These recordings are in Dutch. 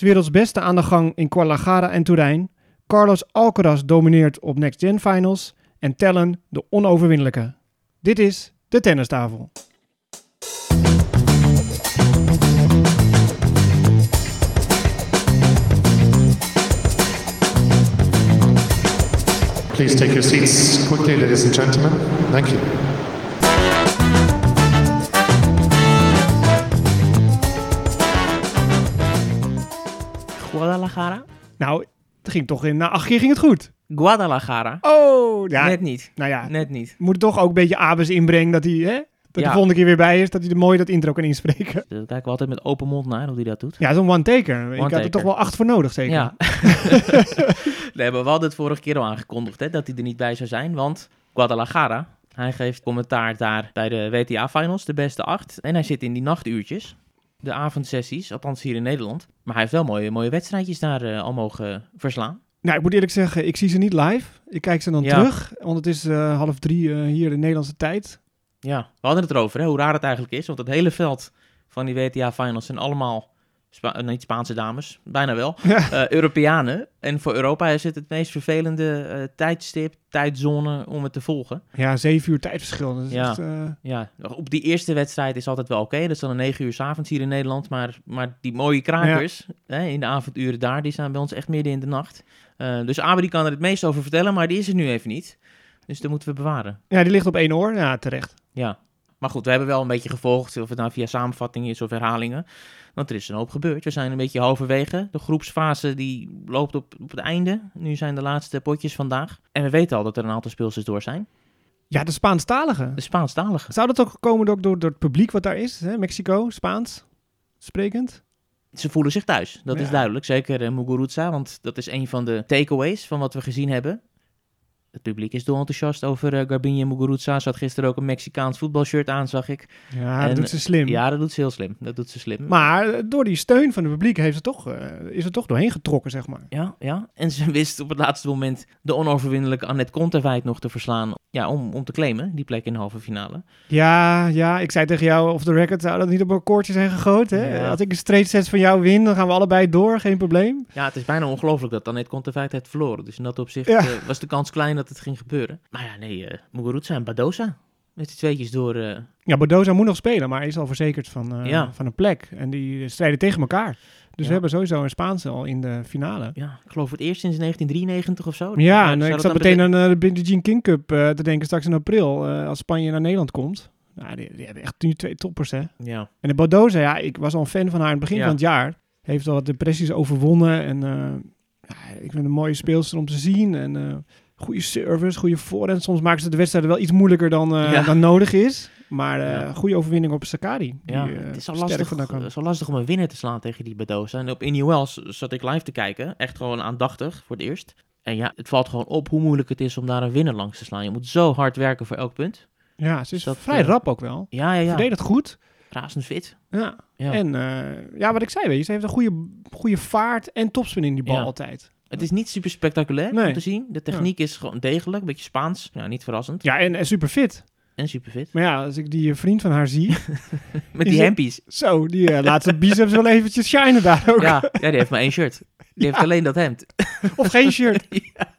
werelds beste aan de gang in Guadalajara en Turijn. Carlos Alcaraz domineert op Next Gen Finals. En Tellen de onoverwinnelijke. Dit is de tennistafel. Please take your seats quickly, ladies and gentlemen. Thank you. Guadalajara? Nou, het ging toch in... Na acht keer ging het goed. Guadalajara. Oh, ja. Net niet. Nou ja, Net niet. moet toch ook een beetje Abes inbrengen dat hij... Hè? Dat Ja. de volgende keer weer bij is. Dat hij er mooi dat intro kan inspreken. Daar kijken we altijd met open mond naar hoe hij dat doet. Ja, zo'n one-taker. Ik had er toch wel acht voor nodig, zeker. Ja. nee, maar we hadden het vorige keer al aangekondigd hè, dat hij er niet bij zou zijn. Want Guadalajara, hij geeft commentaar daar bij de WTA-finals, de beste acht. En hij zit in die nachtuurtjes, de avondsessies, althans hier in Nederland. Maar hij heeft wel mooie, mooie wedstrijdjes daar eh, al mogen verslaan. Nou, ik moet eerlijk zeggen, ik zie ze niet live. Ik kijk ze dan Ja. terug, want het is eh, half drie eh, hier in Nederlandse tijd. Ja, we hadden het erover, hè, hoe raar het eigenlijk is. Want het hele veld van die WTA-finals zijn allemaal, Spa- eh, niet Spaanse dames, bijna wel, Ja. eh, Europeanen. En voor Europa is het het meest vervelende eh, tijdstip, tijdzone om het te volgen. Ja, zeven uur tijdverschil. Dat is Ja. echt, Ja, op die eerste wedstrijd is altijd wel oké. Dat is dan een 9 uur 's avonds hier in Nederland. Maar, maar die mooie krakers hè, in de avonduren daar, die zijn bij ons echt midden in de nacht. Dus Abe die kan er het meest over vertellen, maar die is er nu even niet. Dus dat moeten we bewaren. ja, die ligt op één oor. Ja, terecht. Ja. Maar goed, we hebben wel een beetje gevolgd, of het nou via samenvattingen is of herhalingen. Want er is een hoop gebeurd. We zijn een beetje halverwege. De groepsfase die loopt op, op het einde. Nu zijn de laatste potjes vandaag. En we weten al dat er een aantal speelsters door zijn. Ja, de Spaanstaligen. De Spaanstaligen. Zou dat ook komen door, door, door het publiek wat daar is? Hè? Mexico, Spaans, sprekend? Ze voelen zich thuis, dat is duidelijk. Zeker uh, Muguruza, want dat is een van de takeaways van wat we gezien hebben. Het publiek is dolenthousiast over uh, Garbine Muguruza. Ze had gisteren ook een Mexicaans voetbalshirt aan, zag ik. Ja, En- dat doet ze slim. Ja, dat doet ze heel slim. Dat doet ze slim. Maar eh, door die steun van het publiek heeft ze toch, eh, is het toch doorheen getrokken, zeg maar. Ja, ja. En ze wist op het laatste moment de onoverwinnelijke Annette Kontaveit nog te verslaan. Ja, om, om te claimen, die plek in de halve finale. Ja, ja, ik zei tegen jou, of de record zou dat niet op een koordje zijn gegoten. Hè? Ja. Als ik een straight set van jou win, dan gaan we allebei door, geen probleem. Ja, het is bijna ongelooflijk dat Annette Kontaveit heeft verloren. Dus in dat opzicht Ja. was de kans klein dat het ging gebeuren. Maar ja, nee, eh Muguruza en Badosa. Met die tweetjes door... eh, Ja, Bodoza moet nog spelen, maar hij is al verzekerd van, eh, Ja. van een plek. En die strijden tegen elkaar. Dus Ja. we hebben sowieso een Spaanse al in de finale. ja, ik geloof voor het eerst sinds 1993 of zo. Ja, en ik dat zat meteen aan de Jean King Cup te denken straks in april, als Spanje naar Nederland komt. Nou, die, die hebben echt nu twee toppers, hè. Ja, En de Bodoza, ja, ik was al een fan van haar in het begin van het jaar. Heeft al wat depressies overwonnen en ja, ik vind een mooie speelster om te zien. En goede service, goede voorhand. Soms maken ze de wedstrijden wel iets moeilijker dan, eh, Ja. dan nodig is. Maar Ja. goede overwinning op Sakari. Die, ja. eh, het is al lastig, het is al lastig om een winnaar te slaan tegen die Badosa. En op INUL zat ik live te kijken. Echt gewoon aandachtig voor het eerst. En ja, het valt gewoon op hoe moeilijk het is om daar een winnaar langs te slaan. Je moet zo hard werken voor elk punt. Ja, ze is Dat, vrij rap ook wel. Ja, ja, ja. Verdedigt goed. Razend fit. Ja. Ja. En ja, wat ik zei, weet je, ze heeft een goede, goede vaart en topspin in die bal altijd. Het is niet super spectaculair Nee. om te zien. De techniek is gewoon degelijk, een beetje Spaans. Ja, niet verrassend. Ja, en, en super fit. En super fit. Maar ja, als ik die vriend van haar zie, Met die hempies. zo, die eh, laat zijn biceps wel eventjes shinen daar ook. Ja, ja, die heeft maar één shirt. Die heeft alleen dat hemd. Of geen shirt. Ja,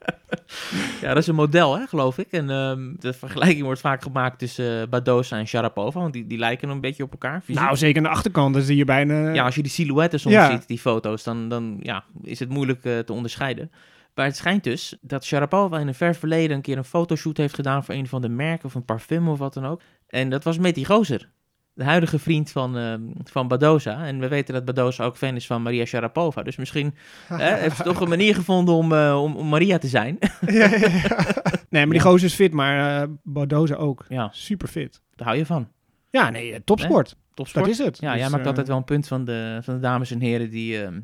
dat is een model, hè, geloof ik. En ehm, de vergelijking wordt vaak gemaakt tussen Badosa en Sharapova. Want die, die lijken een beetje op elkaar. fysiek. Nou, zeker aan de achterkant, zie je bijna... ja, als je die silhouetten soms Ja. ziet, die foto's, dan, dan ja, is het moeilijk eh, te onderscheiden. Maar het schijnt dus dat Sharapova in een ver verleden een keer een fotoshoot heeft gedaan voor een van de merken of een parfum of wat dan ook. En dat was met die gozer. De huidige vriend van, ehm, van Badosa. En we weten dat Badosa ook fan is van Maria Sharapova. Dus misschien hè, heeft ze toch een manier gevonden om, eh, om, om Maria te zijn. ja, ja, ja. Nee, maar die gozer is fit, maar uh, Bodoza ook. ja, Super fit. daar hou je van. Ja, nee, eh, topsport. Topsport. Dat is het. Ja, Dus, jij maakt altijd wel een punt van de, van de dames en heren die, ehm,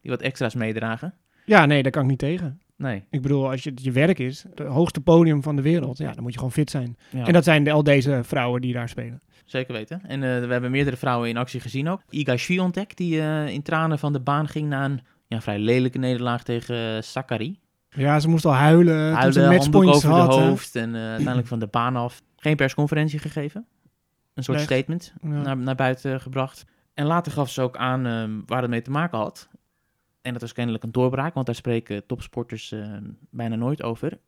die wat extra's meedragen. Ja, nee, daar kan ik niet tegen. Nee. Ik bedoel, als je, je werk is, het hoogste podium van de wereld, ja, dan moet je gewoon fit zijn. Ja. En dat zijn de, al deze vrouwen die daar spelen. Zeker weten. En eh, we hebben meerdere vrouwen in actie gezien ook. Iga Swiatek, die eh, in tranen van de baan ging na een ja, vrij lelijke nederlaag tegen uh, Sakari. Ja, ze moest al huilen, ze Huilen, handdoek matchpoints over had. de hè. hoofd en eh, uiteindelijk van de baan af. Geen persconferentie gegeven. Een soort statement Ja. naar, naar buiten gebracht. En later gaf ze ook aan eh, waar het mee te maken had. En dat was kennelijk een doorbraak, want daar spreken topsporters eh, bijna nooit over.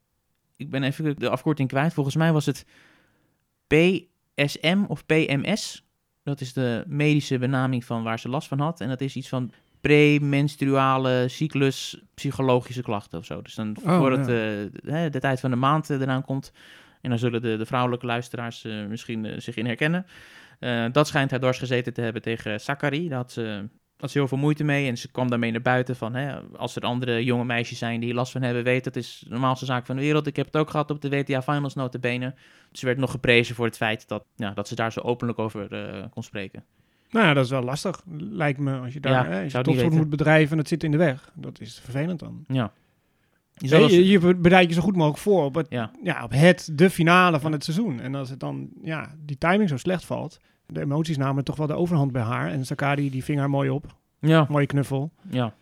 Ik ben even de afkorting kwijt. Volgens mij was het PSM of PMS. Dat is de medische benaming van waar ze last van had. En dat is iets van premenstruale cyclus psychologische klachten of zo. Dus dan Oh, voor het, ja. eh, de tijd van de maand eh, eraan komt. En dan zullen de, de vrouwelijke luisteraars misschien zich in herkennen. Dat schijnt haar dwars gezeten te hebben tegen. Daar had ze, had ze heel veel moeite mee. En ze kwam daarmee naar buiten van... Hè, als er andere jonge meisjes zijn die last van hebben... weet het is de normaalste zaak van de wereld. Ik heb het ook gehad op de WTA Finals notabene. Ze werd nog geprezen voor het feit dat, ja, dat ze daar zo openlijk over eh, kon spreken. Nou ja, dat is wel lastig, lijkt me. Als je daar Ja, hè, je moet bedrijven en het zit in de weg. Dat is vervelend dan. Ja. Je Nee, je, je bereidt je zo goed mogelijk voor op het, Ja. ja. op het, de finale van het seizoen. En als het dan, ja, die timing zo slecht valt. De emoties namen toch wel de overhand bij haar. En Sakari, die ving haar mooi op. ja, Mooie knuffel. ja.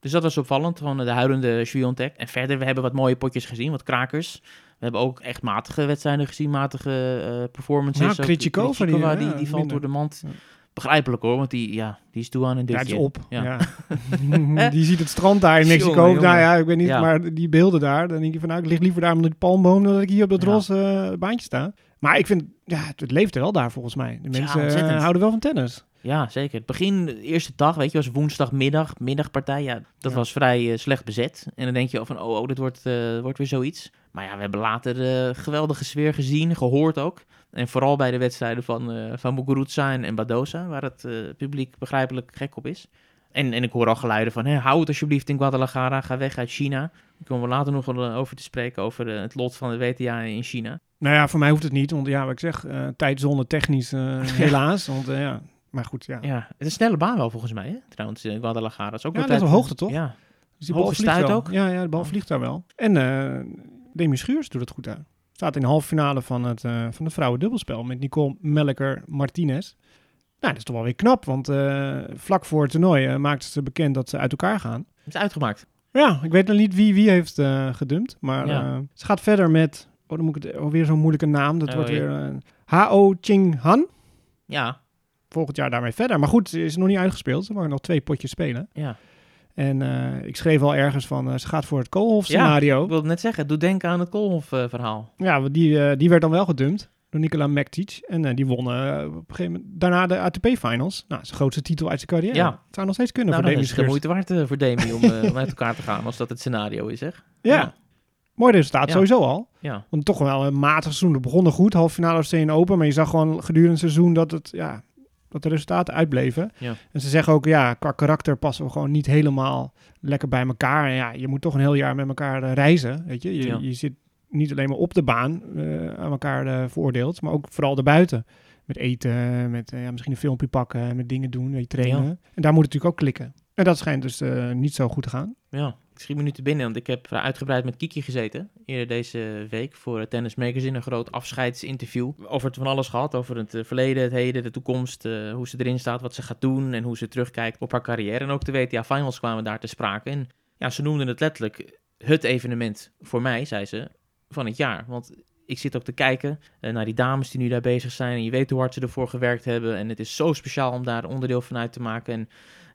Dus dat was opvallend van de huilende Sviontek. En verder, we hebben wat mooie potjes gezien, wat krakers. We hebben ook echt matige wedstrijden gezien, matige eh, performances. Nou, Ook Krejcikova, die, Krejcikova, ja, die, die valt minder. door de mand. Ja. Begrijpelijk hoor, want die, ja, die is toe aan een Ja, dutje. het is op. Ja. Ja. die ziet het strand daar in Mexico. jongen. Nou ja, ik weet niet, Ja. maar die beelden daar. Dan denk je van, nou, ik lig liever daar onder die palmboom dan dat ik hier op dat Ja. roze eh, baantje sta. Maar ik vind, ja, het, leeft er wel daar volgens mij. De Ja, mensen eh, ontzettend. houden wel van tennis. Ja, zeker. Het begin, de eerste dag, weet je, was woensdagmiddag, middagpartij. Ja, dat Ja. was vrij eh, slecht bezet. En dan denk je van, oh, oh dit wordt, eh, wordt weer zoiets. Maar ja, we hebben later eh, geweldige sfeer gezien, gehoord ook. En vooral bij de wedstrijden van, eh van Muguruza en, en Badosa, waar het eh, publiek begrijpelijk gek op is. En, en ik hoor al geluiden van, hè, hou het alsjeblieft in Guadalajara, ga weg uit China. Daar komen we later nog wel eh, over te spreken, over eh, het lot van de WTA in China. Nou ja, voor mij hoeft het niet. Want ja, wat ik zeg, eh, tijdzone technisch eh, helaas. Want eh, ja, maar goed, ja. Ja, het is een snelle baan wel volgens mij, hè? trouwens, in Guadalajara. Dat is ook Ja, wel dat is tijd- op hoogte, toch? Ja, Dus die Hoge bal vliegt wel. ook? Ja, ja, de bal vliegt daar wel. En Demi Schuurs doet het goed uit. Staat in de halve finale van het, van het vrouwendubbelspel met Nicole Melker-Martinez. Nou, dat is toch wel weer knap, want vlak voor het toernooi maakte ze bekend dat ze uit elkaar gaan. het is uitgemaakt. Ja, ik weet nog niet wie wie heeft gedumpt, maar Ja. ze gaat verder met, oh dan moet ik het, oh, weer zo'n moeilijke naam, dat Oh, wordt weer eh, H.O. Ching Han. Ja, Volgend jaar daarmee verder. Maar goed, ze is nog niet uitgespeeld. Ze mag nog twee potjes spelen. ja. En eh, ik schreef al ergens van, eh, ze gaat voor het Koolhof Ja, scenario. Ik wilde net zeggen, doet denken aan het Koolhof-verhaal. Ja, want die, die werd dan wel gedumpt door Nikola Mektic. En die won eh, op een gegeven moment daarna de ATP-finals. Nou, zijn grootste titel uit zijn carrière. Ja. Het zou nog steeds kunnen nou, voor Demi is het de moeite waard voor Demi om, om uit elkaar te gaan, als dat het scenario is, zeg. Ja. Mooi resultaat, Ja. sowieso al. Ja, Want toch wel een matig seizoen. Het begon nog goed, halve finale Australian Open. Maar je zag gewoon gedurende het seizoen dat, het, ja, dat de resultaten uitbleven. Ja. En ze zeggen ook, ja, qua karakter passen we gewoon niet helemaal lekker bij elkaar. En ja, je moet toch een heel jaar met elkaar eh, reizen, weet je. Je, Ja. je zit niet alleen maar op de baan eh, aan elkaar eh, veroordeeld, maar ook vooral daarbuiten. Met eten, met eh, ja, misschien een filmpje pakken, met dingen doen, weet je, trainen. En daar moet het natuurlijk ook klikken. En dat schijnt dus eh, niet zo goed te gaan. ja. Schiet me nu te binnen, want ik heb uitgebreid met Kiki gezeten. Eerder deze week voor Tennis Magazine. Een groot afscheidsinterview. Over het van alles gehad. Over het eh, verleden, het heden, de toekomst. eh, hoe ze erin staat, wat ze gaat doen. En hoe ze terugkijkt op haar carrière. En ook de WTA Finals kwamen daar te sprake. En ja, ze noemden het letterlijk het evenement voor mij, zei ze, van het jaar. Want ik zit ook te kijken eh, naar die dames die nu daar bezig zijn. En je weet hoe hard ze ervoor gewerkt hebben. En het is zo speciaal om daar onderdeel van uit te maken. En,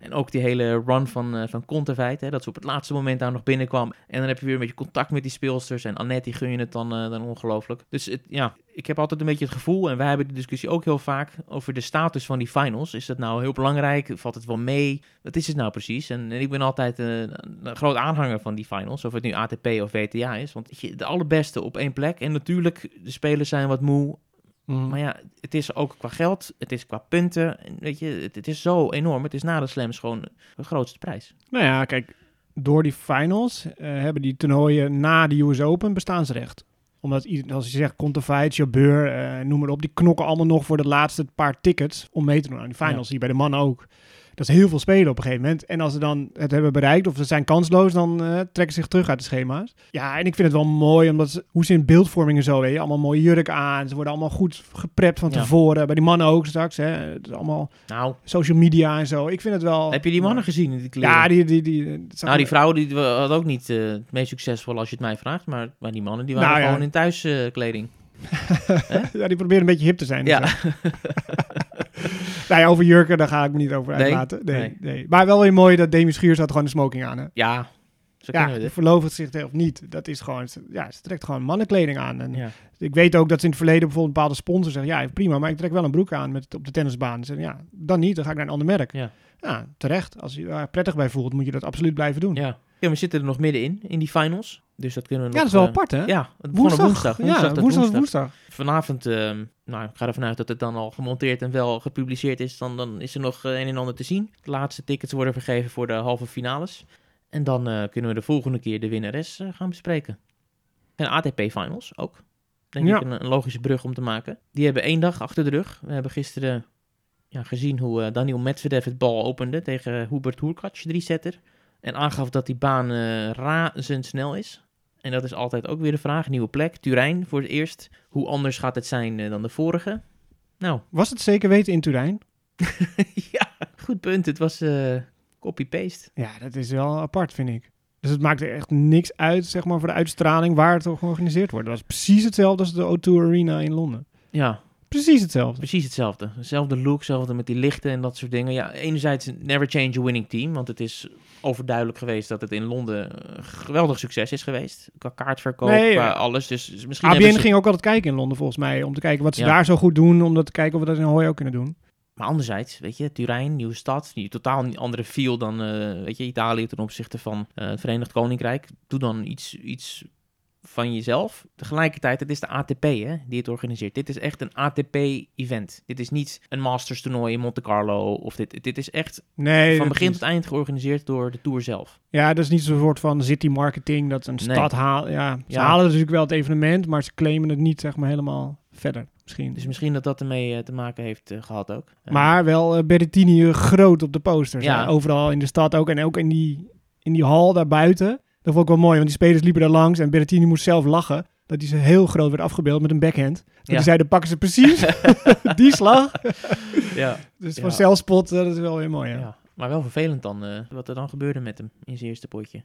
en ook die hele run van, eh van Kontaveit, hè, dat ze op het laatste moment daar nog binnenkwam. En dan heb je weer een beetje contact met die speelsters. En Annette, die gun je het dan, eh, dan ongelooflijk. Dus het, ja, ik heb altijd een beetje het gevoel, en wij hebben die discussie ook heel vaak, over de status van die finals. Is dat nou heel belangrijk? Valt het wel mee? Wat is het nou precies? En, ik ben altijd eh, een groot aanhanger van die finals, of het nu ATP of WTA is. Want je, de allerbeste op één plek. En natuurlijk, de spelers zijn wat moe. Maar ja, het is ook qua geld, het is qua punten. En weet je, het, het is zo enorm. Het is na de slams gewoon de grootste prijs. Nou ja, kijk, door die finals eh, hebben die toernooien na de US Open bestaansrecht. Omdat, als je zegt, Contaveit, Jabeur, eh noem maar op, die knokken allemaal nog voor de laatste paar tickets om mee te doen aan die finals. Hier bij de mannen ook. Dat is heel veel spelen op een gegeven moment. En als ze dan het hebben bereikt of ze zijn kansloos, dan eh, trekken ze zich terug uit de schema's. Ja, en ik vind het wel mooi, omdat ze, hoe ze in beeldvorming en zo, weet je, allemaal mooie jurk aan. Ze worden allemaal goed geprept van Ja. tevoren. Bij die mannen ook straks, hè. Het is allemaal Nou, social media en zo. Ik vind het wel... heb je die mannen gezien in die kleren? Ja, die... die, die, zag nou, die vrouw die had ook niet eh, het meest succesvol als je het mij vraagt. Maar, maar die mannen die waren Nou ja. gewoon in thuiskleding. ja, die proberen een beetje hip te zijn. Ja. Nee, over jurken, daar ga ik me niet over Nee? uitlaten. Nee, Nee. nee. Maar wel weer mooi dat Demi Schuurs had gewoon een smoking aan. Hè? Ja, zo Ja, kunnen we de dit. verloofd zich of niet. Dat is gewoon, ja, ze trekt gewoon mannenkleding aan. En Ja. ik weet ook dat ze in het verleden bijvoorbeeld bepaalde sponsors zeggen, ja, prima, maar ik trek wel een broek aan met, op de tennisbaan. Ze zeggen, ja, dan niet, dan ga ik naar een ander merk. Ja. Ja, terecht. Als je je daar prettig bij voelt, moet je dat absoluut blijven doen. Ja, Ja. ja, we zitten er nog middenin, in die finals. Dus dat kunnen we nog... dat is wel eh, apart, hè? Ja, het op woensdag. Woensdag, ja, woensdag, woensdag. woensdag. Vanavond, ehm, nou, ik ga ervan uit dat het dan al gemonteerd en wel gepubliceerd is. Dan, dan is er nog eh, een en ander te zien. De laatste tickets worden vergeven voor de halve finales. En dan eh, kunnen we de volgende keer de winnares gaan bespreken. En ATP Finals ook. Denk Ja. ik een, een logische brug om te maken. Die hebben één dag achter de rug. We hebben gisteren ja, gezien hoe Daniel Medvedev het bal opende tegen Hubert Hurkacz, drie setter. En aangaf dat die baan eh, razendsnel is. En dat is altijd ook weer de vraag. Nieuwe plek, Turijn voor het eerst. Hoe anders gaat het zijn eh, dan de vorige? Nou, Was het zeker weten in Turijn? ja, goed punt. Het was eh, copy-paste. Ja, dat is wel apart, vind ik. Dus het maakt er echt niks uit, zeg maar, voor de uitstraling waar het georganiseerd wordt. Dat was precies hetzelfde als de O2 Arena in Londen. Ja, Precies hetzelfde. precies hetzelfde. Hetzelfde look, hetzelfde met die lichten en dat soort dingen. Ja, enerzijds never change a winning team. Want het is overduidelijk geweest dat het in Londen geweldig succes is geweest. Qua kaartverkoop, Nee, qua ja. alles. Dus misschien ABN ze- ging ook altijd kijken in Londen, volgens mij. Om te kijken wat ze Ja. daar zo goed doen. Om dat te kijken of we dat in Hooi ook kunnen doen. Maar anderzijds, weet je, Turijn, nieuwe stad, die totaal een andere feel dan, eh, weet je, Italië ten opzichte van eh, het Verenigd Koninkrijk. Doe dan iets, iets van jezelf. Tegelijkertijd, het is de ATP hè, die het organiseert. Dit is echt een ATP-event. Dit is niet een Masters toernooi in Monte Carlo. Of dit, dit is echt Nee, van begin is- tot eind georganiseerd door de Tour zelf. Ja, dat is niet zo'n soort van city marketing. Dat een Nee. stad haalt. Ja, ze Ja. halen natuurlijk wel het evenement, maar ze claimen het niet, zeg maar, helemaal verder. Misschien. Dus misschien dat dat ermee eh, te maken heeft eh, gehad ook. Eh, Maar wel eh, Berrettini groot op de posters. Ja. hè. Overal in de stad ook. En ook in die, in die hal daarbuiten. Dat vond ik wel mooi, want die spelers liepen daar langs. En Berrettini moest zelf lachen. Dat hij ze heel groot werd afgebeeld met een backhand. Dat Ja. hij zei, dan pakken ze precies die slag. ja. Dus Ja. van zelfspot, eh, dat is wel weer mooi. Ja, ja. ja. Maar wel vervelend dan, eh, wat er dan gebeurde met hem in zijn eerste potje.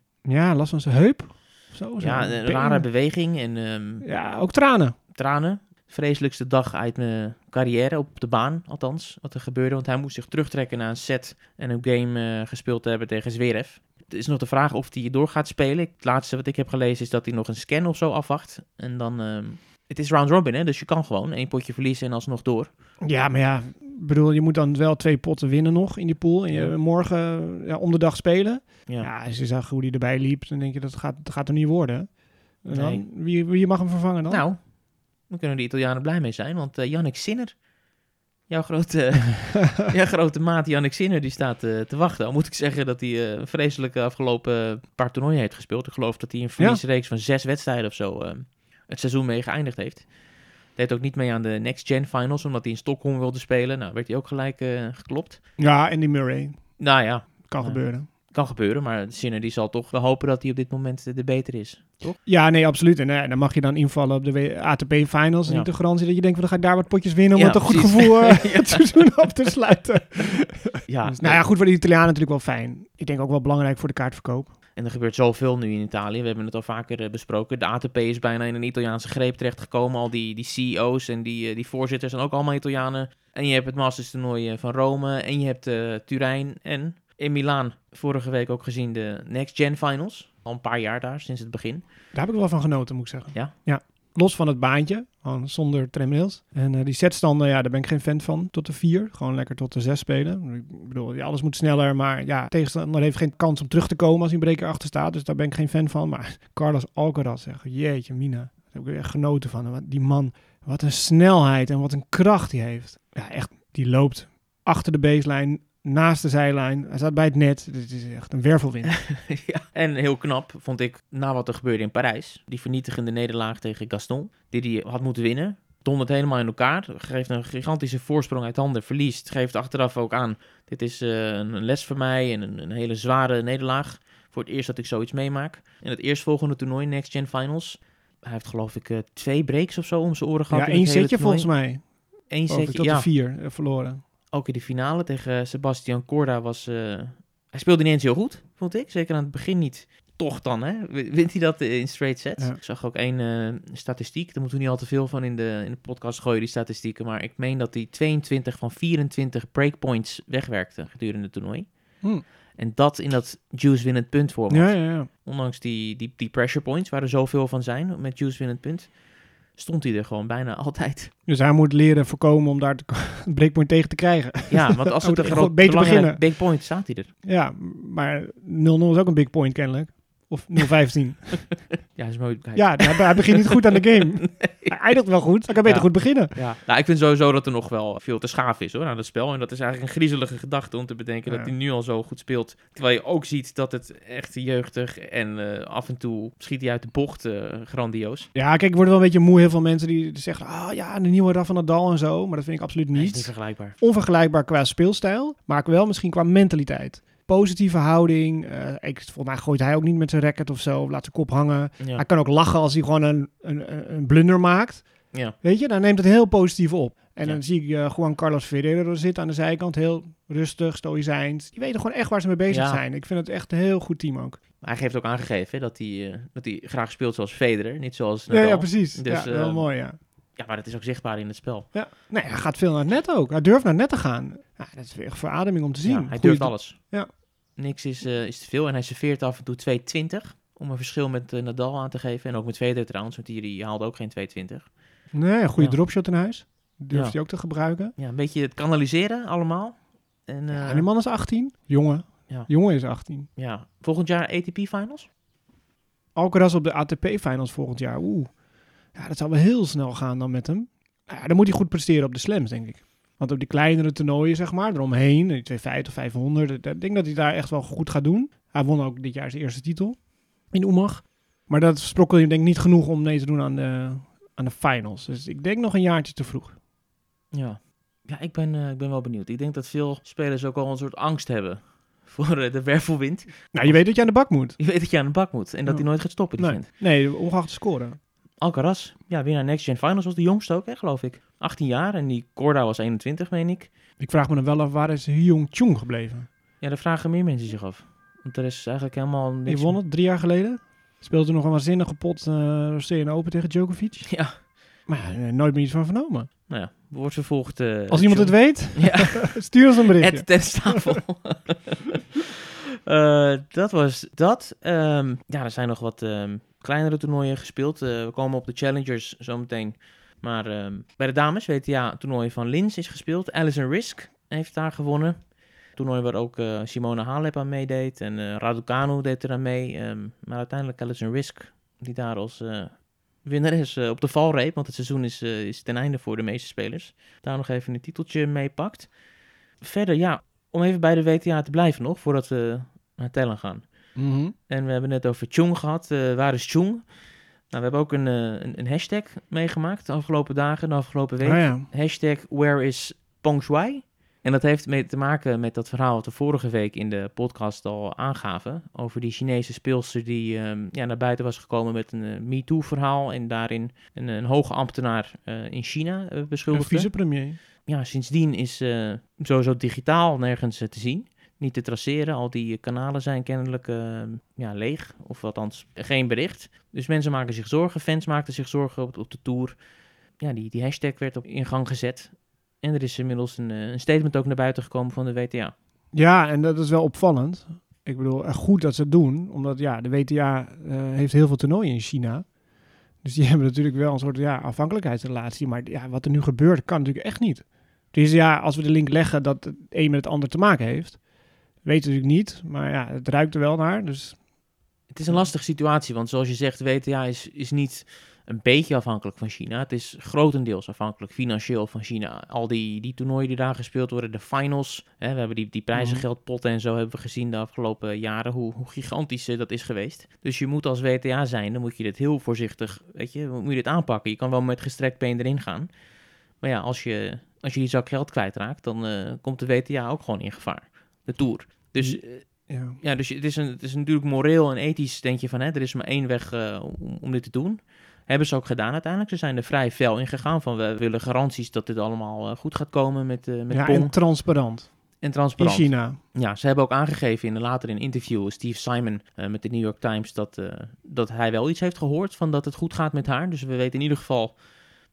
last van zijn heup. Zo. Ja, een rare beweging en ehm, Ja, ook tranen. tranen. Vreselijkste dag uit mijn carrière, op de baan althans, wat er gebeurde. Want hij moest zich terugtrekken na een set en een game eh, gespeeld te hebben tegen Zverev. Het is nog de vraag of hij door gaat spelen. Het laatste wat ik heb gelezen is dat hij nog een scan of zo afwacht. En dan... ehm, het is round robin, hè, dus je kan gewoon één potje verliezen en alsnog door. Ja, maar ja, bedoel, je moet dan wel twee potten winnen nog in die pool. En je Ja. morgen ja, om de dag spelen. Ja. Ja, als je zag hoe hij erbij liep, dan denk je dat gaat, dat gaat er niet worden. En dan, Nee. wie, wie mag hem vervangen dan? Nou, dan kunnen de Italianen blij mee zijn, want eh Yannick Sinner, jouw grote, jouw grote maat Yannick Sinner, die staat eh, te wachten. Al moet ik zeggen dat hij eh, een vreselijke afgelopen paar toernooien heeft gespeeld. Ik geloof dat hij een verliesreeks van zes wedstrijden of zo eh, het seizoen mee geëindigd heeft. Deed ook niet mee aan de Next Gen Finals, omdat hij in Stockholm wilde spelen. Nou, werd hij ook gelijk eh, geklopt. Ja, Andy Murray. Nou ja, Kan gebeuren. Kan gebeuren, maar Sinner die zal toch wel hopen dat hij op dit moment de beter is. Ja, nee, absoluut. En eh, dan mag je dan invallen op de ATP Finals. En Ja. niet de garantie dat je denkt, van, dan ga ik daar wat potjes winnen om Ja, met een goed gevoel Ja. het seizoen af te sluiten. Ja, Dus, nou ja, goed voor de Italianen natuurlijk wel fijn. Ik denk ook wel belangrijk voor de kaartverkoop. En er gebeurt zoveel nu in Italië. We hebben het al vaker eh, besproken. De ATP is bijna in een Italiaanse greep terechtgekomen. Al die, die CEO's en die, eh, die voorzitters zijn ook allemaal Italianen. En je hebt het Masters toernooi van Rome. En je hebt eh, Turijn. En in Milaan vorige week ook gezien de Next Gen Finals. Al een paar jaar daar, sinds het begin. Daar heb ik wel van genoten, moet ik zeggen. Ja? Ja. Los van het baantje, zonder tramrails. En eh, die setstanden, ja, daar ben ik geen fan van. Tot de vier, gewoon lekker tot de zes spelen. Ik bedoel, ja, alles moet sneller, maar ja, tegenstander heeft geen kans om terug te komen als hij een breker achter staat. Dus daar ben ik geen fan van. Maar Carlos Alcaraz, zeg, jeetje mina. Daar heb ik echt genoten van. Die man, wat een snelheid en wat een kracht die heeft. Ja, echt, die loopt achter de baseline, naast de zijlijn. Hij staat bij het net. Dit is echt een wervelwind. ja. En heel knap vond ik, na wat er gebeurde in Parijs. Die vernietigende nederlaag tegen Gaston. Die hij had moeten winnen. Dondert helemaal in elkaar. Geeft een gigantische voorsprong uit handen. Verliest. Geeft achteraf ook aan. Dit is eh, een les voor mij. En een, een hele zware nederlaag. Voor het eerst dat ik zoiets meemaak. In het eerstvolgende toernooi, Next Gen Finals. Hij heeft geloof ik eh, twee breaks of zo om zijn oren gehad. Ja, één setje volgens mij. Eén setje, tot ja. de vier eh, verloren. Ook in de finale tegen Sebastian Corda was... eh, hij speelde niet eens heel goed, vond ik. Zeker aan het begin niet. toch dan, hè? Wint hij dat in straight sets? Ja. Ik zag ook één eh, statistiek. Daar moeten we niet al te veel van in de, in de podcast gooien, die statistieken. Maar ik meen dat hij 22 van 24 breakpoints wegwerkte gedurende het toernooi. Hm. En dat in dat juice winnend punt. Ja, ja, ja. Ondanks die, die, die pressure points, waar er zoveel van zijn met juice winnend punt, stond hij er gewoon bijna altijd. Dus hij moet leren voorkomen om daar te, een breakpoint tegen te krijgen. Ja, want als Oh, het een groot beter belangrijk beginnen. big point staat hij er. Ja, maar 0-0 is ook een big point kennelijk. Of 0-15. Ja, dat is mooi. Kijk. ja, hij, begint niet goed aan de game. Hij eindigt wel goed. Hij kan beter Ja. goed beginnen. Ja. Nou, ik vind sowieso dat er nog wel veel te schaaf is hoor, aan het spel. En dat is eigenlijk een griezelige gedachte om te bedenken Ja. dat hij nu al zo goed speelt. Terwijl je ook ziet dat het echt jeugdig en eh, af en toe schiet hij uit de bocht eh, grandioos. Ja, kijk, ik word wel een beetje moe. Heel veel mensen die zeggen, ah ja, de nieuwe Rafa Nadal en zo. Maar dat vind ik absoluut Hij is niet. niet vergelijkbaar. Onvergelijkbaar qua speelstijl, maar wel misschien qua mentaliteit. Positieve houding. eh, ik, volgens mij gooit hij ook niet met zijn racket of zo. Of laat zijn kop hangen. Ja. Hij kan ook lachen als hij gewoon een, een, een- blunder maakt. Ja. Weet je, dan neemt het heel positief op. En Ja. dan zie ik eh, Juan Carlos Ferrero zitten aan de zijkant. Heel rustig, stoïcijns. Die weten gewoon echt waar ze mee bezig Ja. zijn. Ik vind het echt een heel goed team ook. Maar hij heeft ook aangegeven hè, dat, hij, eh, dat hij graag speelt zoals Federer, niet zoals Ja, Nadal. ja, precies. Dus, ja, wel eh, mooi, ja. Ja, maar dat is ook zichtbaar in het spel. ja. Nee, hij gaat veel naar het net ook. Hij durft naar het net te gaan. Ja, dat is weer echt verademing om te zien. Ja, hij Goeie- durft alles. Ja. Niks is, eh, is te veel en hij serveert af en toe 2,20 om een verschil met eh, Nadal aan te geven. En ook met Federer trouwens, want die, die haalde ook geen 2,20. Nee, een goede Ja. dropshot in huis. Durft Ja. hij ook te gebruiken. Ja, een beetje het kanaliseren allemaal. En, eh, Ja, die man is 18. Jongen. Jongen is 18. ja, volgend jaar ATP Finals? Alcaraz op de ATP-finals volgend jaar. Oeh. Ja, dat zal wel heel snel gaan dan met hem. Ja, dan moet hij goed presteren op de slams, denk ik. Want op die kleinere toernooien, zeg maar, eromheen, die 250, 500, ik denk dat hij daar echt wel goed gaat doen. Hij won ook dit jaar zijn eerste titel in Oemag. Maar dat sprokkel je denk ik niet genoeg om mee te doen aan de, aan de finals. Dus ik denk nog een jaartje te vroeg. Ja, ja ik, ben, eh, ik ben wel benieuwd. Ik denk dat veel spelers ook al een soort angst hebben voor eh, de wervelwind. Nou, je weet dat je aan de bak moet. Je weet dat je aan de bak moet en dat Ja. hij nooit gaat stoppen, die Nee, vent. nee ongeacht de scoren. Alcaraz, ja, winnaar Next Gen Finals was de jongste ook, hè, geloof ik. 18 jaar en die Corda was 21, meen ik. Ik vraag me dan wel af, waar is Hyung Chung gebleven? Ja, daar vragen meer mensen zich af. Want er is eigenlijk helemaal niks... Die won het drie jaar geleden. Speelde nog een waanzinnige pot uh, Australian Open tegen Djokovic. Ja, Maar ja, nooit meer iets van vernomen. nou ja, wordt vervolgd... eh, Als iemand het weet, Ja, stuur ons een berichtje. het tensttafel. Eh, dat was dat. Ehm, ja, er zijn nog wat ehm, kleinere toernooien gespeeld. Eh, we komen op de Challengers zometeen. Maar ehm, bij de dames, WTA-toernooi van Lins is gespeeld. Alison Risk heeft daar gewonnen. Toernooi waar ook eh, Simone Halep aan meedeed. En eh Raducanu deed er aan mee. Ehm, maar uiteindelijk Alison Risk, die daar als eh winnares eh, op de valreep. Want het seizoen is, is ten einde voor de meeste spelers. Daar nog even een titeltje mee pakt. Verder, ja, om even bij de WTA te blijven nog, voordat we naar tellen gaan. Mhm. En we hebben net over Chung gehad. Eh, waar is Chung? Nou, we hebben ook een, eh, een, een hashtag meegemaakt de afgelopen dagen, de afgelopen week. Ah, ja. Hashtag where is Peng? En dat heeft mee te maken met dat verhaal wat we vorige week in de podcast al aangaven. Over die Chinese speelster die ehm, ja, naar buiten was gekomen met een eh, MeToo-verhaal. En daarin een, een hoge ambtenaar eh, in China eh, Een beschuldigde vicepremier. ja, sindsdien is sowieso digitaal nergens te zien. Niet te traceren. Al die eh, kanalen zijn kennelijk eh, ja, leeg. Of althans geen bericht. Dus mensen maken zich zorgen. Fans maakten zich zorgen op, op de tour. Ja, die, die hashtag werd op in gang gezet. En er is inmiddels een, eh, een statement ook naar buiten gekomen van de WTA. Ja, en dat is wel opvallend. Ik bedoel, echt goed dat ze het doen. Omdat ja, de WTA eh, heeft heel veel toernooien in China. Dus die hebben natuurlijk wel een soort ja, afhankelijkheidsrelatie. Maar ja, wat er nu gebeurt, kan natuurlijk echt niet. Dus ja, als we de link leggen dat het een met het ander te maken heeft. Weten we natuurlijk niet. Maar ja, het ruikt er wel naar. Dus Het is een lastige situatie, want zoals je zegt, WTA is, is niet een beetje afhankelijk van China. Het is grotendeels afhankelijk financieel van China. Al die, die toernooien die daar gespeeld worden, de finals. Hè, we hebben die, die prijzengeldpotten en zo hebben we gezien de afgelopen jaren, hoe, hoe gigantisch eh, dat is geweest. Dus je moet als WTA zijn, dan moet je dit heel voorzichtig, weet je, moet je dit aanpakken. Je kan wel met gestrekt been erin gaan. Maar ja, als je, als je die zak geld kwijtraakt, dan eh, komt de WTA ook gewoon in gevaar. De Tour. Dus eh, ja. ja, dus het is, een, het is natuurlijk moreel en ethisch, denk je van, hè, er is maar één weg eh, om, om dit te doen. Hebben ze ook gedaan uiteindelijk. Ze zijn er vrij fel in gegaan van, we willen garanties dat dit allemaal eh, goed gaat komen met, eh met ja, Pong. en transparant. En in transparant. China. Ja, ze hebben ook aangegeven in later in een interview, Steve Simon met de New York Times, dat, dat hij wel iets heeft gehoord van dat het goed gaat met haar. Dus we weten in ieder geval,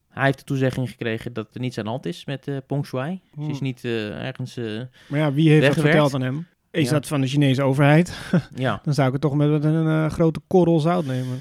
hij heeft de toezegging gekregen dat er niets aan de hand is met eh Peng Shuai. Ze is Hmm. niet ergens, eh, Maar ja, wie heeft dat Weggewerkt. verteld aan hem? Is Ja. dat van de Chinese overheid? ja, Dan zou ik het toch met een eh, grote korrel zout nemen.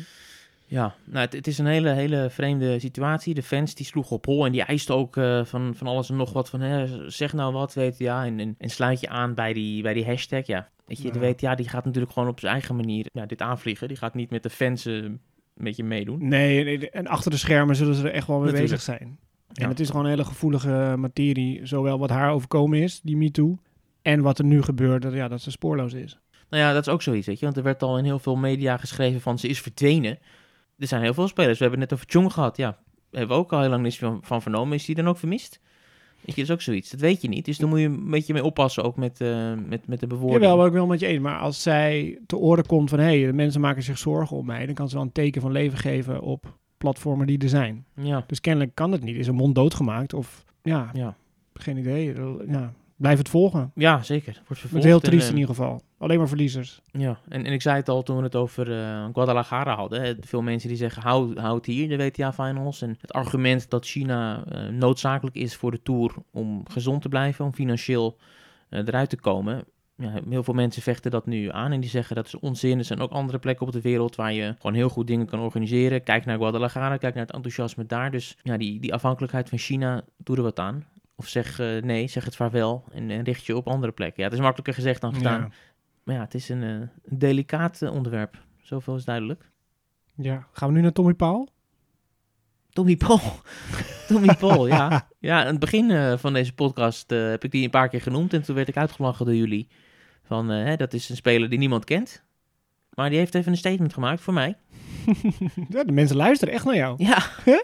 ja. Nou, het, het is een hele, hele vreemde situatie. De fans die sloegen op hol en die eisten ook eh, van, van alles en nog wat van, hè, zeg nou wat, weet je, ja. En, en, en sluit je aan bij die, bij die hashtag, ja. Weet je, Ja. de WTA die gaat natuurlijk gewoon op zijn eigen manier ja, dit aanvliegen. Die gaat niet met de fans eh, een beetje meedoen. Nee, nee, en achter de schermen zullen ze er echt wel mee Natuurlijk. bezig zijn. Ja. En het is gewoon een hele gevoelige materie. Zowel wat haar overkomen is, die MeToo. En wat er nu gebeurt, dat, ja, dat ze spoorloos is. Nou ja, dat is ook zoiets, weet je. Want er werd al in heel veel media geschreven van ze is verdwenen. Er zijn heel veel spelers. We hebben het net over Chong gehad. Ja, hebben we ook al heel lang niets van, van vernomen. Is die dan ook vermist? Weet je, dat is ook zoiets. Dat weet je niet. Dus daar moet je een beetje mee oppassen, ook met, eh, met, met de bewoording. Jawel, wat ik wel met je eens. Maar als zij te oren komt van... hé, hey, de mensen maken zich zorgen om mij... dan kan ze wel een teken van leven geven op platformen die er zijn. Ja, Dus kennelijk kan het niet. Is een mond doodgemaakt? Of ja, ja. geen idee. Ja, blijf het volgen. ja zeker. Wordt Het vervolgd. is heel triest eh, in ieder geval. Alleen maar verliezers. Ja, en, en ik zei het al toen we het over eh, Guadalajara hadden. Hè. Veel mensen die zeggen, hou, hou het hier, de WTA-finals. En het argument dat China eh, noodzakelijk is voor de Tour om gezond te blijven, om financieel eruit te komen. Ja, heel veel mensen vechten dat nu aan en die zeggen dat is onzin. Er zijn ook andere plekken op de wereld waar je gewoon heel goed dingen kan organiseren. Kijk naar Guadalajara, kijk naar het enthousiasme daar. Dus ja, die, die afhankelijkheid van China, doe er wat aan. Of zeg eh, nee, zeg het vaarwel en, en richt je op andere plekken. Ja, het is makkelijker gezegd dan gedaan. Ja. Maar ja, het is een, eh, een delicaat eh, onderwerp. Zoveel is duidelijk. ja. Gaan we nu naar Tommy Paul? Tommy Paul. Tommy Paul, ja. Ja, aan het begin van deze podcast heb ik die een paar keer genoemd. En toen werd ik uitgelachen door jullie. Van, hè, dat is een speler die niemand kent. Maar die heeft even een statement gemaakt voor mij. ja, de mensen luisteren echt naar jou. Ja.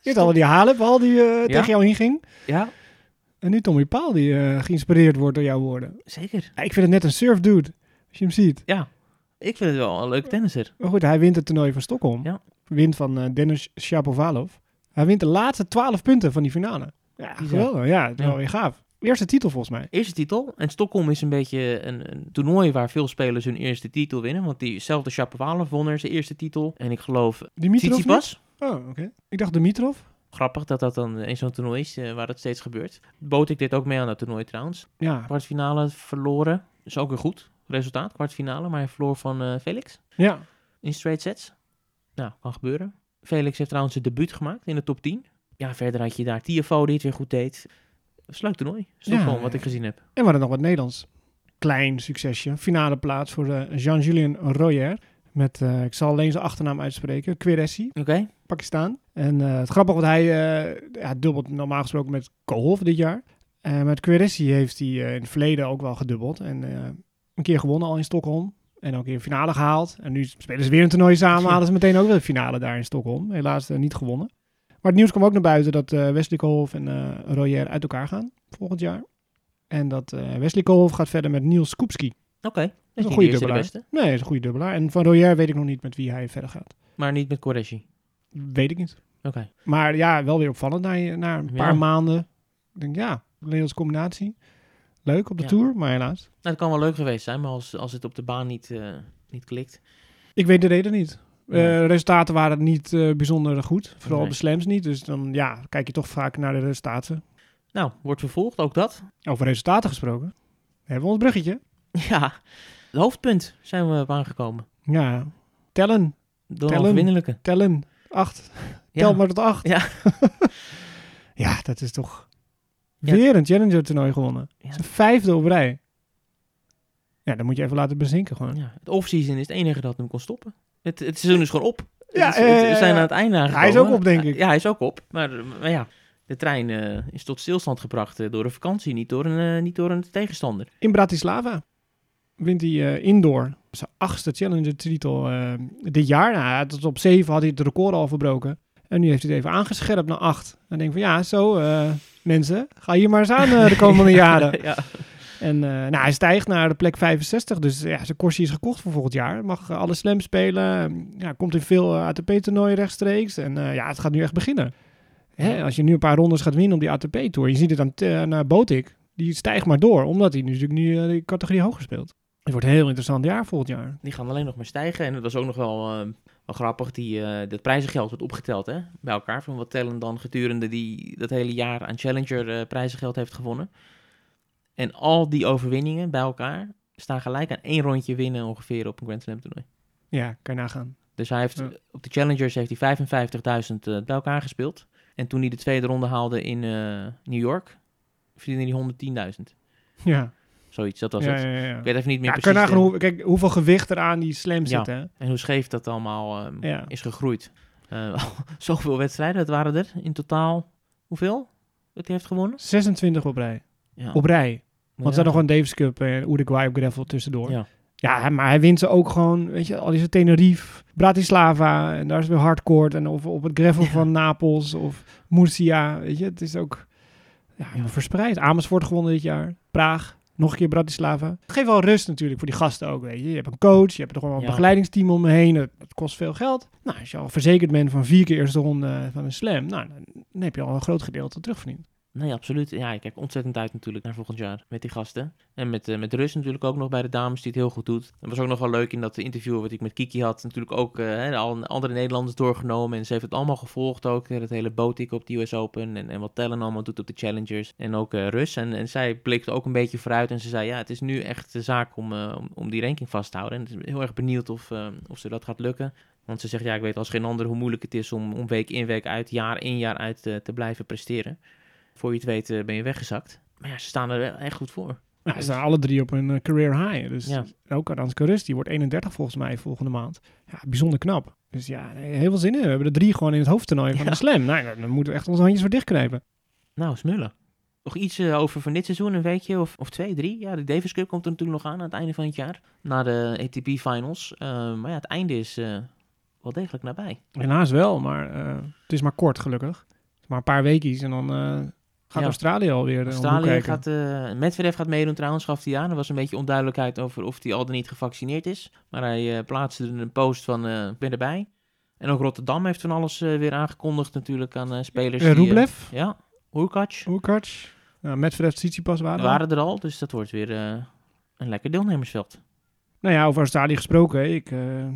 Je al die Halep al die tegen jou inging. ja, En nu Tommy Paul die eh, geïnspireerd wordt door jouw woorden. zeker. Ja, ik vind het net een surfdude, als je hem ziet. Ja, ik vind het wel een leuk tennisser. Maar goed, hij wint het toernooi van Stockholm. Ja. Wint van eh, Dennis Shapovalov. Hij wint de laatste twaalf punten van die finale. Ja, geweldig. Ja, is Ja. wel weer gaaf. Eerste titel volgens mij. Eerste titel. En Stockholm is een beetje een, een toernooi waar veel spelers hun eerste titel winnen. Want diezelfde Shapovalov won er zijn eerste titel. En ik geloof Dimitrov? Tsitsipas. Oh, oké. Ik dacht Dimitrov. Grappig dat dat dan in zo'n toernooi is eh, waar dat steeds gebeurt. Bood ik dit ook mee aan dat toernooi trouwens. Ja. Kwartfinale verloren. Is ook weer goed. Resultaat, kwartfinale. Maar hij verloor van eh, Felix Ja. in straight sets. Nou, kan gebeuren. Felix heeft trouwens zijn debuut gemaakt in de top 10. Ja, verder had je daar Tiafoe die het weer goed deed. Is leuk toernooi. Stockholm, Ja. wat ik gezien heb. En we hadden nog wat Nederlands. Klein succesje. Finale plaats voor eh, Jean-Julien Royer. Met, ik zal alleen zijn achternaam uitspreken. Queressi, Oké. Pakistan. En eh, het grappige, want hij eh, ja, dubbelt normaal gesproken met Koolhof dit jaar. Eh met Queressi heeft hij eh, in het verleden ook wel gedubbeld. En een keer gewonnen al in Stockholm. En ook in de finale gehaald. En nu spelen ze weer een toernooi samen. Hadden ze meteen ook weer de finale daar in Stockholm. Helaas niet gewonnen. Maar het nieuws kwam ook naar buiten dat Wesley Koolhof en eh Royer uit elkaar gaan volgend jaar. En dat Wesley Koolhof gaat verder met Niels Skupski. Oké. Dat een is niet goede dubbelaar. Nee, dat is een goede dubbelaar. En van Royer weet ik nog niet met wie hij verder gaat. Maar niet met Koreshi. Weet ik niet. Oké. Maar ja, wel weer opvallend na, na een Ja. paar maanden. Ik denk, ja, Nederlandse combinatie. Leuk op de Ja. Tour, maar helaas. Nou, het kan wel leuk geweest zijn, maar als, als het op de baan niet, eh, niet klikt. Ik weet de reden niet. Eh, resultaten waren niet eh, bijzonder goed. Vooral Nee. de slams niet. Dus dan ja, kijk je toch vaak naar de resultaten. Nou, wordt vervolgd, ook dat. Over resultaten gesproken. Hebben we ons bruggetje. Ja, het hoofdpunt zijn we op aangekomen. Ja, tellen, De Tellen. tellen. Acht. Ja. Tel maar tot acht. Ja. ja, dat is toch weer een Challenger toernooi gewonnen. Dat is een vijfde op rij. Ja, dan moet je even laten bezinken gewoon. Ja, het off-season is het enige dat hem kon stoppen. Het, het seizoen is gewoon op. Ja, we zijn aan het einde aangekomen. hij is ook op, denk ik. Ja, hij is ook op. Maar, maar ja, de trein eh, is tot stilstand gebracht eh, door een vakantie, niet door een, eh, niet door een tegenstander. In Bratislava wint hij indoor zijn achtste Challenger titel eh, dit jaar. Nou, tot op zeven had hij het record al verbroken. En nu heeft hij het even aangescherpt naar acht. En denk van ja, zo eh, mensen, ga hier maar eens aan eh, de komende jaren. ja. En nou, hij stijgt naar de plek 65. Dus ja, zijn korsie is gekocht voor volgend jaar. Mag alle slams spelen. Ja, komt in veel ATP-toernooien rechtstreeks. En ja, het gaat nu echt beginnen. Hè, als je nu een paar rondes gaat winnen op die ATP-tour. Je ziet het aan, naar Botik. die stijgt maar door, omdat hij nu natuurlijk nu de categorie hoger speelt. Het wordt een heel interessant jaar volgend jaar. Die gaan alleen nog maar stijgen. En dat was ook nog wel, eh, wel grappig. Die, eh dat prijzengeld wordt opgeteld hè, bij elkaar. Van wat Tellen dan gedurende die, dat hele jaar aan Challenger eh, prijzengeld heeft gewonnen. En al die overwinningen bij elkaar staan gelijk aan één rondje winnen ongeveer op een Grand Slam toernooi. Ja, kan je nagaan. Dus hij heeft, Ja. op de Challengers heeft hij 55.000 eh, bij elkaar gespeeld. En toen hij de tweede ronde haalde in New York, verdiende hij 110.000. Ja, Zoiets, dat was ja, het. ja, ja. Ik weet even niet meer kan precies. eh, hoe, kijk, hoeveel gewicht er aan die slam zit, Ja. hè? En hoe scheef dat allemaal eh, Ja. is gegroeid. Eh, zoveel wedstrijden, dat waren er in totaal. Hoeveel? Dat hij heeft gewonnen? 26 op rij. Ja. Op rij. Want er ja. staat nog een Davis Cup en Uruguay op gravel tussendoor. Ja. Ja, maar hij wint ze ook gewoon, weet je, al is het Tenerife, Bratislava, en daar is weer hardcourt, en of op het gravel Ja. van Napels of Murcia, weet je, het is ook ja, Ja. verspreid. Amersfoort gewonnen dit jaar, Praag, nog een keer Bratislava. Het geeft wel rust natuurlijk voor die gasten ook, weet je. Je hebt een coach, je hebt er gewoon een Ja. begeleidingsteam om me heen, dat, dat kost veel geld. Nou, als je al verzekerd bent van vier keer eerste ronde van een slam, nou, dan, dan heb je al een groot gedeelte terugverdiend. Nee, absoluut. Ja, ik kijk ontzettend uit natuurlijk naar volgend jaar met die gasten. En met, eh met Rus natuurlijk ook nog bij de dames die het heel goed doet. Dat was ook nog wel leuk in dat interview wat ik met Kiki had. Natuurlijk ook eh, al andere Nederlanders doorgenomen. En ze heeft het allemaal gevolgd ook. Het hele botik op de US Open. En, en wat Tellen allemaal doet op de Challengers. En ook eh, Rus. En, en zij blikte ook een beetje vooruit. En ze zei, ja, het is nu echt de zaak om, om, die ranking vast te houden. En ik ben heel erg benieuwd of, of ze dat gaat lukken. Want ze zegt, ja, ik weet als geen ander hoe moeilijk het is om, om week in, week uit, jaar in, jaar uit te blijven presteren. Voor je het weet eh, ben je weggezakt. Maar ja, ze staan er wel echt goed voor. Ja, ze staan alle drie op een eh, career high. Dus Ja. ook Aranska Rus, die wordt 31 volgens mij volgende maand. Ja, bijzonder knap. Dus ja, heel veel zin in. We hebben er drie gewoon in het hoofdtoernooi van Ja. de slam. Nou, dan- moeten we echt onze handjes voor dichtknijpen. Nou, smullen. Nog iets eh, over van dit seizoen, een weekje of, of twee, drie. Ja, de Davis Cup komt er natuurlijk nog aan aan het einde van het jaar. Na de ATP Finals. Maar ja, het einde is wel degelijk nabij. Helaas wel, maar het is maar kort gelukkig. Maar een paar weekjes en dan gaat Ja. Australië alweer uh, Australië gaat... eh Medvedev gaat meedoen trouwens, gaf hij aan. Er was een beetje onduidelijkheid over of hij al dan niet gevaccineerd is. Maar hij eh, plaatste een post van, eh, ik ben erbij. En ook Rotterdam heeft van alles eh, weer aangekondigd natuurlijk aan eh, spelers. Uh, die, eh, ja, Hurkacz. Oerkac, uh, Medvedev, Tsitsipas waren er. waren er al, dus dat wordt weer eh, een lekker deelnemersveld. Nou ja, over Australië gesproken. Ik, eh,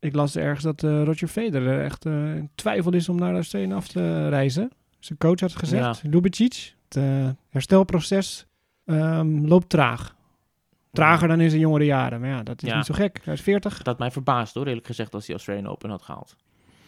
ik las ergens dat eh, Roger Federer echt eh, in twijfel is om naar Australië af te reizen. Zijn coach had gezegd, Lubicic. Het eh, herstelproces ehm, loopt traag. Trager dan in zijn jongere jaren. Maar ja, dat is Ja. niet zo gek. Hij is 40. Dat had mij verbaasd hoor, eerlijk gezegd, als hij Australian Open had gehaald.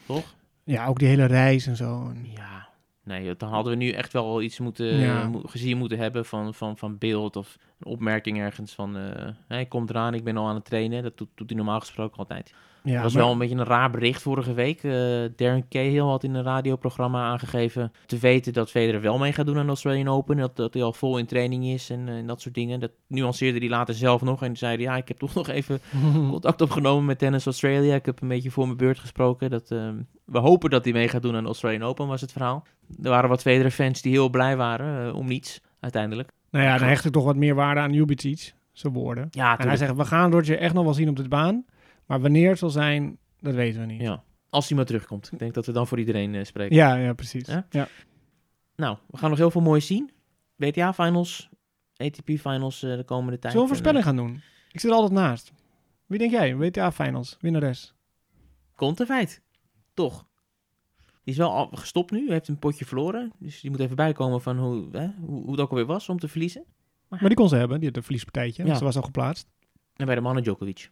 Toch? Ja, ook die hele reis en zo. Ja. Nee, dan hadden we nu echt wel iets moeten, Ja. mo- gezien moeten hebben van, van, van beeld of een opmerking ergens van... eh hey, ik kom eraan, ik ben al aan het trainen. Dat doet, doet hij normaal gesproken altijd. Ja, dat was maar- wel een beetje een raar bericht vorige week. Eh, Darren Cahill had in een radioprogramma aangegeven te weten dat Federer wel mee gaat doen aan de Australian Open. Dat, dat hij al vol in training is en, eh, en dat soort dingen. Dat nuanceerde hij later zelf nog en zei hij, ja, ik heb toch nog even contact opgenomen met Tennis Australia. Ik heb een beetje voor mijn beurt gesproken. Dat, eh, we hopen dat hij mee gaat doen aan de Australian Open, was het verhaal. Er waren wat Federer-fans die heel blij waren, eh, om niets, uiteindelijk. Nou ja, dan hecht ik toch wat meer waarde aan Lubicic. Zijn woorden. Ja, En hij zegt, we gaan Roger echt nog wel zien op de baan. Maar wanneer het zal zijn, dat weten we niet. ja. Als hij maar terugkomt. Ik denk dat we dan voor iedereen eh, spreken. ja, ja, precies. Ja? Ja. Nou, we gaan nog heel veel moois zien. WTA-finals, ATP-finals eh, de komende tijd. Zullen we een En, voorspelling gaan doen? Ik zit er altijd naast. Wie denk jij? WTA Finals, winnares. eh, Komt een feit. Toch. Die is wel gestopt nu. Heeft een potje verloren. Dus die moet even bijkomen van hoe, hè, hoe, hoe het ook alweer was om te verliezen. Maar die kon ze hebben, die had een verliespartijtje. Ja. Ze was al geplaatst. En bij de mannen Djokovic.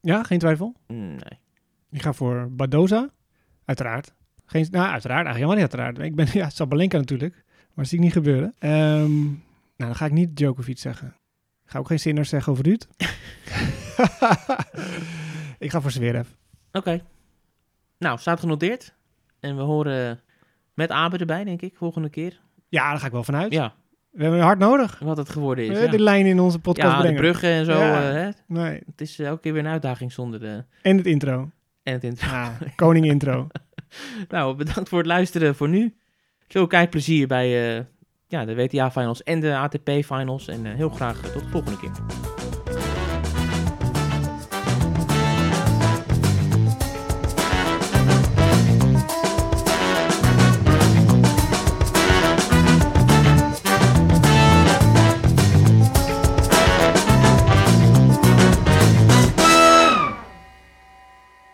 Ja, geen twijfel. Nee. Ik ga voor Badoza. Uiteraard. Geen, nou, uiteraard. Eigenlijk helemaal niet uiteraard. Ik ben, ja, Sabalenka natuurlijk. Maar dat zie ik niet gebeuren. Ehm, nou, dan ga ik niet Djokovic zeggen. Ik ga ook geen zinners zeggen over Ruud. ik ga voor Zverev. Oké. Nou, staat genoteerd. En we horen met Abe erbij, denk ik, volgende keer. Ja, daar ga ik wel vanuit. Ja, We hebben hard nodig. wat het geworden is. Eh, Ja, De lijn in onze podcast ja de bruggen en zo. Ja. eh, hè? Nee. Het is elke keer weer een uitdaging zonder de... En het intro. En het intro. Ah, koning intro. Nou, bedankt voor het luisteren voor nu. Veel kijkplezier bij eh, ja, de WTA-finals en de ATP-finals. En eh, heel graag eh, tot de volgende keer.